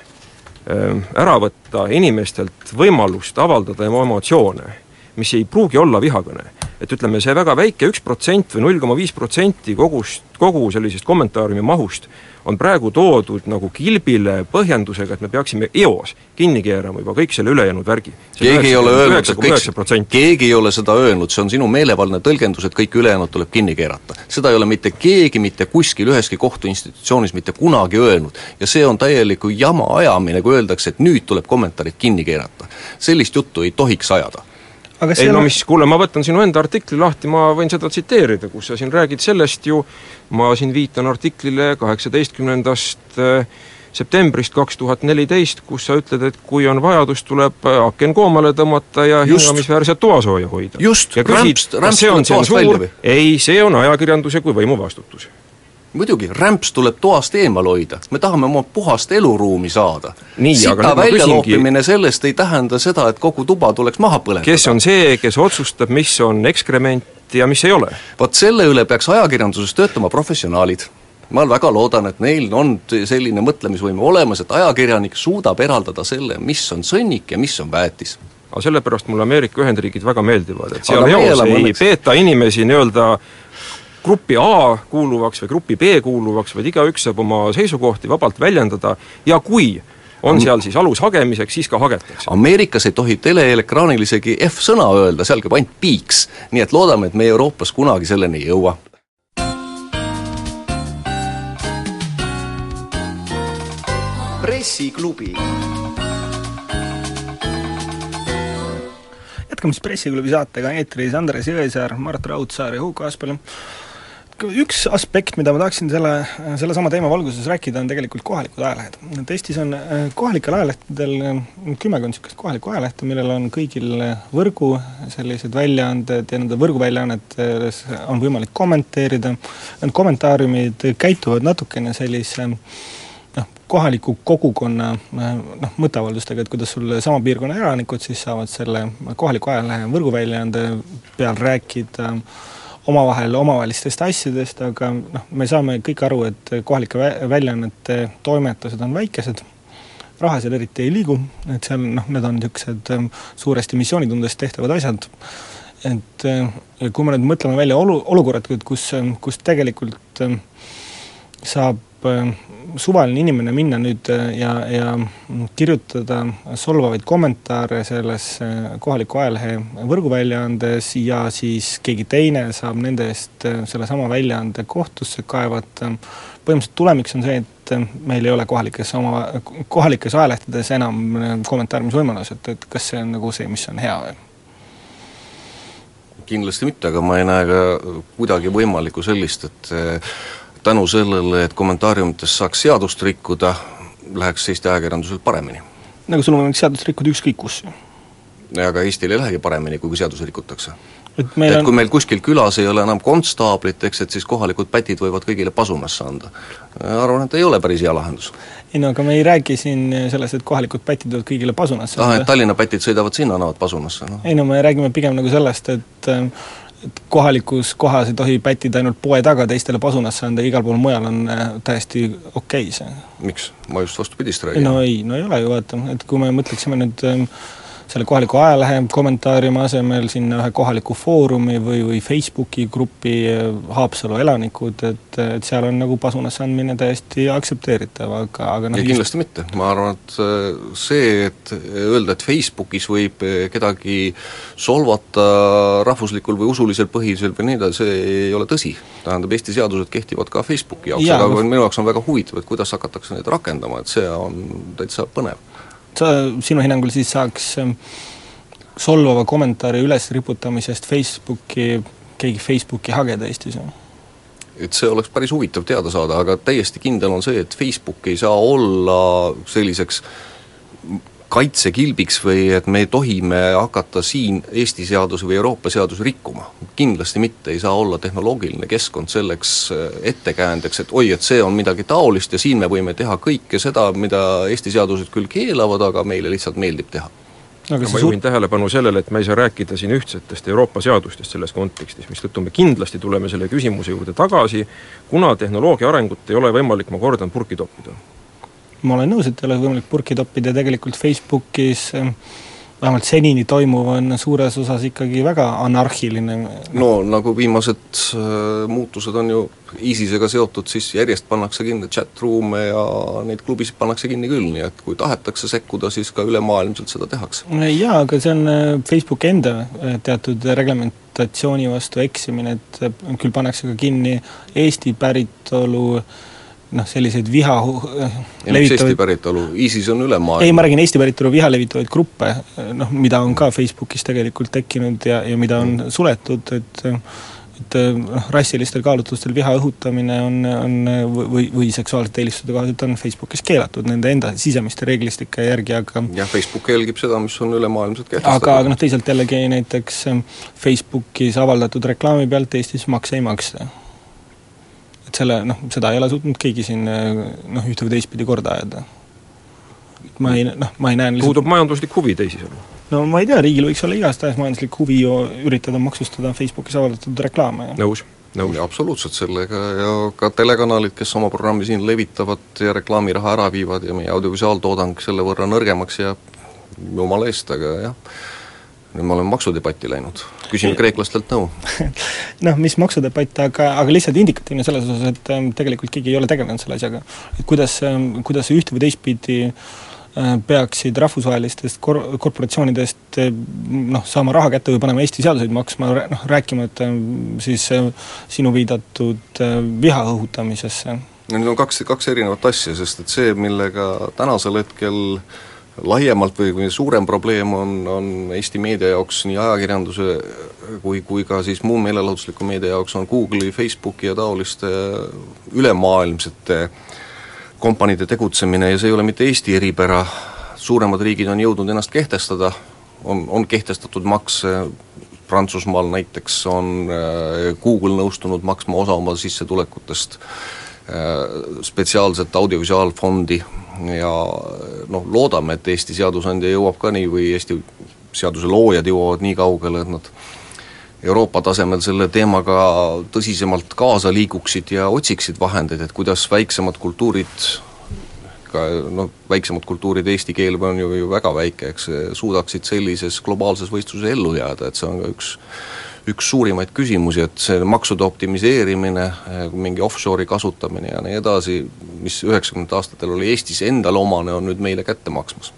ära võtta inimestelt võimalust avaldada oma emotsioone, mis ei pruugi olla vihakõne. Et ütleme, see väga väike üks protsent või null koma viis protsenti kogust, kogu sellisest kommentaariumi mahust on praegu toodud nagu kilbile põhjendusega, et me peaksime eos kinni keerama juba kõik selle ülejäänud värgi. keegi ei ole öelnud, et kõik, keegi ei ole seda öelnud, see on sinu meelevaldne tõlgendus, et kõik ülejäänud tuleb kinni keerata. seda ei ole mitte keegi mitte kuskil üheski kohtuinstitutsioonis mitte kunagi öelnud. ja see on täieliku jama ajamine, kui öeldakse, et nüüd tuleb kommentaarid kinni keerata. sellist juttu ei tohiks ajada aga ei no mis, kuule, ma võtan sinu enda artikli lahti, ma võin seda tsiteerida, kus sa siin räägid sellest ju, ma siin viitan artiklile kaheksateistkümnendast äh, septembrist kaks tuhat neliteist, kus sa ütled, et kui on vajadus, tuleb aken koomale tõmmata ja Just. hingamisväärset toasooja hoida. Just, rämps- rämps tuleb toast välja või?, ei, see on ajakirjanduse kui võimu vastutus. Muidugi, rämps tuleb toast eemal hoida, me tahame oma puhast eluruumi saada. Sita väljaloopimine sellest ei tähenda seda, et kogu tuba tuleks maha põletada. kes on see, kes otsustab, mis on ekskrement ja mis ei ole? vot selle üle peaks ajakirjanduses töötama professionaalid. ma väga loodan, et neil on selline mõtlemisvõime olemas, et ajakirjanik suudab eraldada selle, mis on sõnnik ja mis on väetis aga sellepärast mulle Ameerika Ühendriigid väga meeldivad, et seal eos ei õnneks... peeta inimesi nii-öelda grupi A kuuluvaks või grupi B kuuluvaks, vaid igaüks saab oma seisukohti vabalt väljendada ja kui on seal siis alus hagemiseks, siis ka hagetakse. Ameerikas ei tohi teleekraanil isegi F-sõna öelda, seal käib ainult piiks. nii et loodame, et me Euroopas kunagi selleni ei jõua. pressiklubi jätkame siis Pressiklubi saatega, eetris Andres Jõesaar, Mart Raudsaar ja Huko Aspel üks aspekt, mida ma tahaksin selle, sellesama teema valguses rääkida, on tegelikult kohalikud ajalehed. et Eestis on äh, kohalikel ajalehtedel äh, kümmekond niisugust kohalikku ajalehte, millel on kõigil võrgu sellised väljaanded ja nende võrguväljaannetes on võimalik kommenteerida, need kommentaariumid käituvad natukene sellise noh, kohaliku kogukonna äh, noh, mõtteavaldustega, et kuidas sul sama piirkonna elanikud siis saavad selle kohaliku ajalehe võrguväljaande peal rääkida äh, omavahel omavahelistest asjadest, aga noh, me saame kõik aru, et kohalike vä-, väljaannete toimetused on väikesed, raha seal eriti ei liigu, et seal noh, need on niisugused ähm, suuresti missioonitundest tehtavad asjad, et äh, kui me nüüd mõtleme välja olu, olukorrad, kus, kus tegelikult ähm, saab äh, suvaline inimene minna nüüd äh, ja, ja kirjutada solvavaid kommentaare selles äh, kohaliku ajalehe võrguväljaandes ja siis keegi teine saab nende eest sellesama väljaande kohtusse kaevata, põhimõtteliselt tulemiks on see, et meil ei ole kohalikes oma, kohalikes ajalehtedes enam kommentaarimisvõimalus, et, et kas see on nagu see, mis on hea või? kindlasti mitte, aga ma ei näe ka kuidagi võimalikku sellist, et tänu sellele, et kommentaariumites saaks seadust rikkuda, läheks Eesti ajakirjandusel paremini. nagu sul on võimalik seadust rikkuda ükskõik kus aga Eestil ei lähegi paremini, kui seadusi rikutakse. et, et on... kui meil kuskil külas ei ole enam konstaablit, eks, et siis kohalikud pätid võivad kõigile pasunasse anda. arvan, et ei ole päris hea lahendus. ei no aga me ei räägi siin sellest, et kohalikud pätid võivad kõigile pasunasse anda. ah, et Tallinna pätid sõidavad sinna, annavad pasunasse, noh. ei no me räägime pigem nagu sellest, et et kohalikus kohas ei tohi pätida ainult poe taga teistele pasunasse anda, igal pool mujal on äh, täiesti okei okay see. miks? ma just vastupidist räägin. no ei, no ei ole ju vaata, et kui me mõtleksime nüüd äh, selle kohaliku ajalehe kommentaariumi asemel sinna ühe kohaliku foorumi või, või Facebooki grupi eh, Haapsalu elanikud, et, et seal on nagu pasunasse andmine täiesti aktsepteeritav, aga, aga noh ei, kindlasti mitte, ma arvan, et eh, see, et öelda, et Facebookis võib eh, kedagi solvata rahvuslikul või usulisel põhjusel või nii edasi, see ei ole tõsi. tähendab, Eesti seadused kehtivad ka Facebooki jaoks ja,, aga minu jaoks on väga huvitav, et kuidas hakatakse neid rakendama, et see on täitsa põnev sinu hinnangul siis saaks ähm, solvava kommentaari ülesriputamisest Facebooki, keegi Facebooki hageda Eestis või? et see oleks päris huvitav teada saada, aga täiesti kindel on see, et Facebook ei saa olla selliseks kaitsekilbiks või et me tohime hakata siin Eesti seadusi või Euroopa seadusi rikkuma. kindlasti mitte, ei saa olla tehnoloogiline keskkond selleks äh, ettekäändeks, et oi, et see on midagi taolist ja siin me võime teha kõike seda, mida Eesti seadused küll keelavad, aga meile lihtsalt meeldib teha. Aga ma juhin tähelepanu sellele, et me ei saa rääkida siin ühtsetest Euroopa seadustest selles kontekstis, mistõttu me kindlasti tuleme selle küsimuse juurde tagasi, kuna tehnoloogia arengut ei ole võimalik, ma kordan, purki toppida ma olen nõus, et ei ole võimalik purki toppida, tegelikult Facebookis ähm, vähemalt senini toimuv on suures osas ikkagi väga anarhiline. no nagu viimased äh, muutused on ju ISISega seotud, siis järjest pannakse kinni chat-room'e ja neid klubisid pannakse kinni küll, nii et kui tahetakse sekkuda, siis ka ülemaailmselt seda tehakse. jaa, aga see on äh, Facebooki enda äh, teatud reglementatsiooni vastu eksimine, et küll pannakse ka kinni Eesti päritolu äh, noh, selliseid viha levitavaid Eesti päritolu, ISIS on üle maailma? ei, ma räägin Eesti päritolu viha levitavaid gruppe, noh, mida on ka Facebookis tegelikult tekkinud ja, ja mida on suletud, et et noh, rassilistel kaalutlustel viha õhutamine on, on või, või seksuaalsete eelistuste kohaselt on Facebookis keelatud nende enda sisemiste reeglistike järgi, aga jah, Facebook jälgib seda, mis on ülemaailmselt kehtestatud. aga, aga noh, teisalt jällegi näiteks Facebookis avaldatud reklaami pealt Eestis makse ei maksta et selle noh, seda ei ole suutnud keegi siin noh, ühte või teistpidi korda ajada. ma ei noh, ma ei näe lihtsalt puudub majanduslik huvi teisisõnu? no ma ei tea, riigil võiks olla igastahes majanduslik huvi ju üritada maksustada Facebookis avaldatud reklaame. nõus nõus. absoluutselt sellega ja ka telekanalid, kes oma programmi siin levitavad ja reklaamiraha ära viivad ja meie audiovisuaaltoodang selle võrra nõrgemaks jääb, jumala eest, aga jah, nüüd me oleme maksudebatti läinud, küsime kreeklastelt nõu noh, mis maksudebatt, aga, aga lihtsalt indikatiivne selles osas, et ähm, tegelikult keegi ei ole tegelenud selle asjaga. et kuidas, ähm, kuidas ühte või teistpidi äh, peaksid rahvusvahelistest kor-, korporatsioonidest äh, noh, saama raha kätte või panema Eesti seaduseid maksma, noh rääkimata ähm, siis äh, sinu viidatud viha õhutamisesse. Need on kaks, kaks erinevat asja, sest et see, millega tänasel hetkel äh, laiemalt või, või suurem probleem on, on Eesti meedia jaoks, nii ajakirjanduse kui, kui ka siis muu meelelahutusliku meedia jaoks, on Google'i, Facebooki ja taoliste ülemaailmsete kompaniide tegutsemine ja see ei ole mitte Eesti eripära, suuremad riigid on jõudnud ennast kehtestada, on, on kehtestatud makse, Prantsusmaal näiteks on äh, Google nõustunud maksma osa oma sissetulekutest äh, spetsiaalset audiovisuaalfondi ja noh, loodame, et Eesti seadusandja jõuab ka nii või Eesti seaduse loojad jõuavad nii kaugele, et nad Euroopa tasemel selle teemaga tõsisemalt kaasa liiguksid ja otsiksid vahendeid, et kuidas väiksemad kultuurid ka noh, väiksemad kultuurid, eesti keel on ju, ju väga väike, eks, suudaksid sellises globaalses võistluses ellu jääda, et see on ka üks üks suurimaid küsimusi, et see maksude optimiseerimine, mingi offshore'i kasutamine ja nii edasi, mis üheksakümnendatel aastatel oli Eestis endale omane, on nüüd meile kätte maksmas.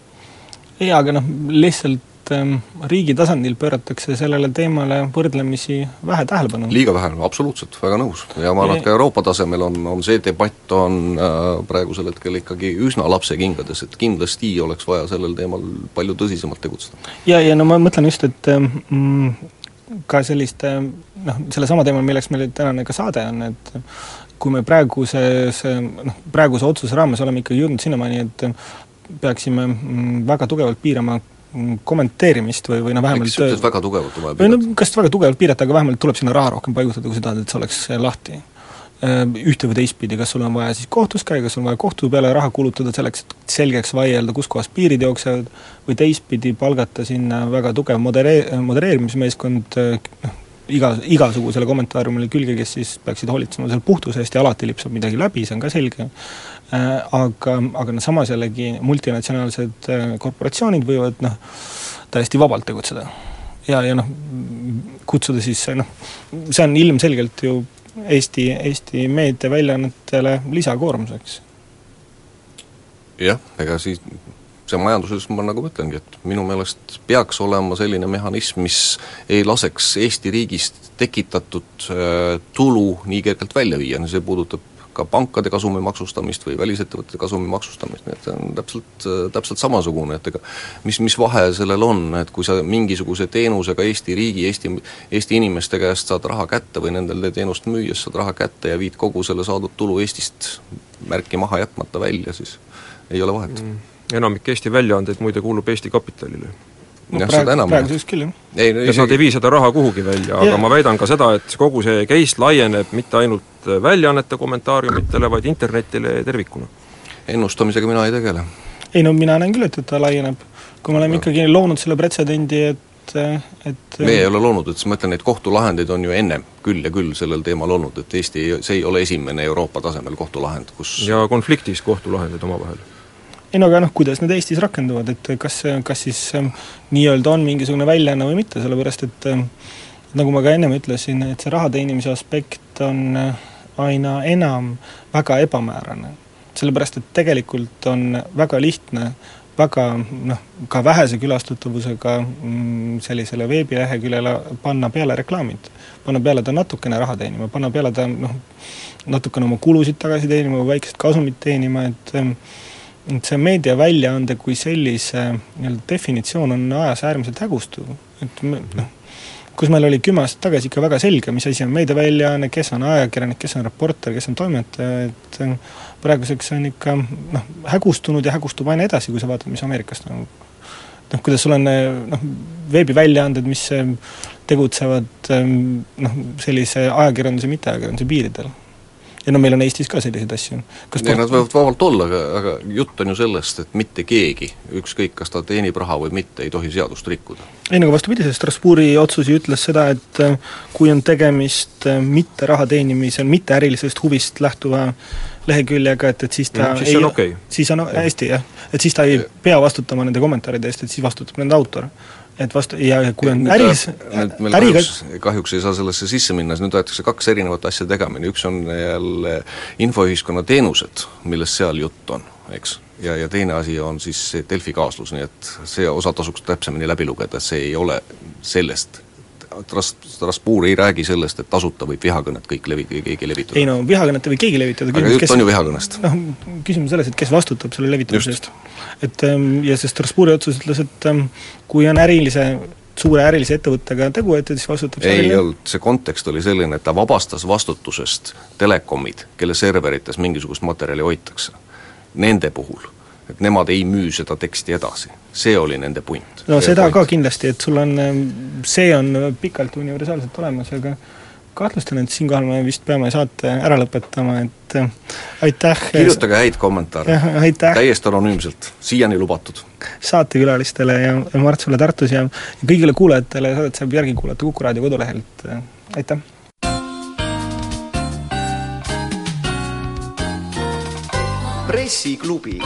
jaa, aga noh, lihtsalt ähm, riigi tasandil pööratakse sellele teemale võrdlemisi vähe tähelepanu. liiga vähe, absoluutselt, väga nõus. ja ma arvan, et ka Euroopa tasemel on, on see debatt on äh, praegusel hetkel ikkagi üsna lapsekingades, et kindlasti oleks vaja sellel teemal palju tõsisemalt tegutseda. ja, ja no ma mõtlen just, et mm, ka selliste noh, sellesama teemal, milleks meil tänane ka saade on, et kui me praeguses noh, praeguse otsuse raames oleme ikkagi jõudnud sinnamaani, et peaksime mm, väga tugevalt piirama mm, kommenteerimist või, või noh, vähemalt ütled väga tugevalt on vaja piirata? kas väga tugevalt piirata, aga vähemalt tuleb sinna raha rohkem paigutada, kui sa tahad, et see oleks lahti Äh, ühte või teistpidi, kas sul on vaja siis kohtus käia, kas on vaja kohtu peale raha kulutada selleks, et selgeks vaielda, kus kohas piirid jooksevad, või teistpidi palgata sinna väga tugev moderee-, modereerimismeeskond noh, iga, igasugusele kommentaariumile külge, kes siis peaksid hoolitsema selle puhtuse eest ja alati lipsab midagi läbi, see on ka selge, äh, aga, aga noh, samas jällegi multinatsionaalsed äh, korporatsioonid võivad noh, täiesti vabalt tegutseda. ja, ja noh, kutsuda siis noh, see on ilmselgelt ju Eesti, Eesti meediaväljaannetele lisakoormuseks. jah, ega siis see majanduses, ma nagu ütlengi, et minu meelest peaks olema selline mehhanism, mis ei laseks Eesti riigist tekitatud äh, tulu nii kergelt välja viia, see puudutab ka pankade kasumi maksustamist või välisettevõtete kasumi maksustamist, nii et see on täpselt, täpselt samasugune, et ega mis, mis vahe sellel on, et kui sa mingisuguse teenusega Eesti riigi, Eesti, Eesti inimeste käest saad raha kätte või nendele teenust müües saad raha kätte ja viid kogu selle saadud tulu Eestist märki maha jätmata välja, siis ei ole vahet. Mm.. enamik Eesti väljaandeid muide kuulub Eesti kapitalile no, jah, seda enam. praeguseks küll, jah. ei, no, et nad ei vii seda raha kuhugi välja, aga ja. ma väidan ka seda, et kogu see case laieneb mitte ainult väljaannete kommentaariumitele, vaid internetile tervikuna. ennustamisega mina ei tegele. ei no mina näen küll, et, et ta laieneb. kui me oleme no. ikkagi loonud selle pretsedendi, et et meie ei ole loonud, et siis ma ütlen, neid kohtulahendeid on ju ennem küll ja küll sellel teemal olnud, et Eesti, see ei ole esimene Euroopa tasemel kohtulahend, kus ja konfliktis kohtulahendid omavahel ei no aga noh, kuidas need Eestis rakenduvad, et kas, kas siis ähm, nii-öelda on mingisugune väljaanne või mitte, sellepärast et ähm, nagu ma ka ennem ütlesin, et see raha teenimise aspekt on äh, aina enam väga ebamäärane. sellepärast, et tegelikult on väga lihtne väga noh, ka vähese külastatavusega mm, sellisele veebileheküljele panna peale reklaamid. panna peale ta natukene raha teenima, panna peale ta noh, natukene oma kulusid tagasi teenima väikest kasumit teenima, et ähm, see meediaväljaande kui sellise nii-öelda definitsioon on ajas äärmiselt hägustuv, et noh, kus meil oli kümme aastat tagasi ikka väga selge, mis asi on meediaväljaanne, kes on ajakirjanik, kes on reporter, kes on toimetaja, et praeguseks on ikka noh, hägustunud ja hägustub aina edasi, kui sa vaatad, mis Ameerikas toimub. noh, kuidas sul on noh, veebiväljaanded, mis tegutsevad noh, sellise ajakirjanduse, mitteajakirjanduse piiridel ja no meil on Eestis ka selliseid asju. ei, nad võivad vabalt olla, aga, aga jutt on ju sellest, et mitte keegi, ükskõik, kas ta teenib raha või mitte, ei tohi seadust rikkuda. ei no aga vastupidi, see Strasbourgi otsus ju ütles seda, et äh, kui on tegemist äh, mitte raha teenimisel, mitte ärilisest huvist lähtuva leheküljega, et, et siis ta mm, siis ei, on okay. siis on hästi, jah. et siis ta ei pea vastutama nende kommentaaride eest, et siis vastutab nende autor et vastu, ja kui on äris nüüd meil äriga... kahjuks, kahjuks ei saa sellesse sisse minna, sest nüüd aetakse kaks erinevat asja tegemini, üks on jälle infoühiskonna teenused, millest seal jutt on, eks, ja, ja teine asi on siis see Delfi kaaslus, nii et see osa tasuks täpsemini läbi lugeda, see ei ole sellest Tras-, Strasbourg ei räägi sellest, et tasuta võib vihakõnet kõik levi-, keegi levitada. ei no vihakõnet ei või keegi levitada, aga jutt on ju vihakõnest. noh, küsimus selles, et kes vastutab selle levitamise eest. et ähm, ja see Strasbourgi otsus ütles, et ähm, kui on ärilise suure ärilise ettevõttega tegu, et siis vastutab ei olnud, see kontekst oli selline, et ta vabastas vastutusest telekomid, kelle serverites mingisugust materjali hoitakse. Nende puhul et nemad ei müü seda teksti edasi, see oli nende punt. no seda point. ka kindlasti, et sul on, see on pikalt universaalselt olemas, aga kahtlustan, et siinkohal me vist peame saate ära lõpetama, et äh, aitäh kirjutage häid kommentaare, täiesti anonüümselt, siiani lubatud. saatekülalistele ja Mart sulle Tartus ja, ja kõigile kuulajatele, saadet saab järgi kuulata Kuku raadio kodulehelt, aitäh! pressiklubi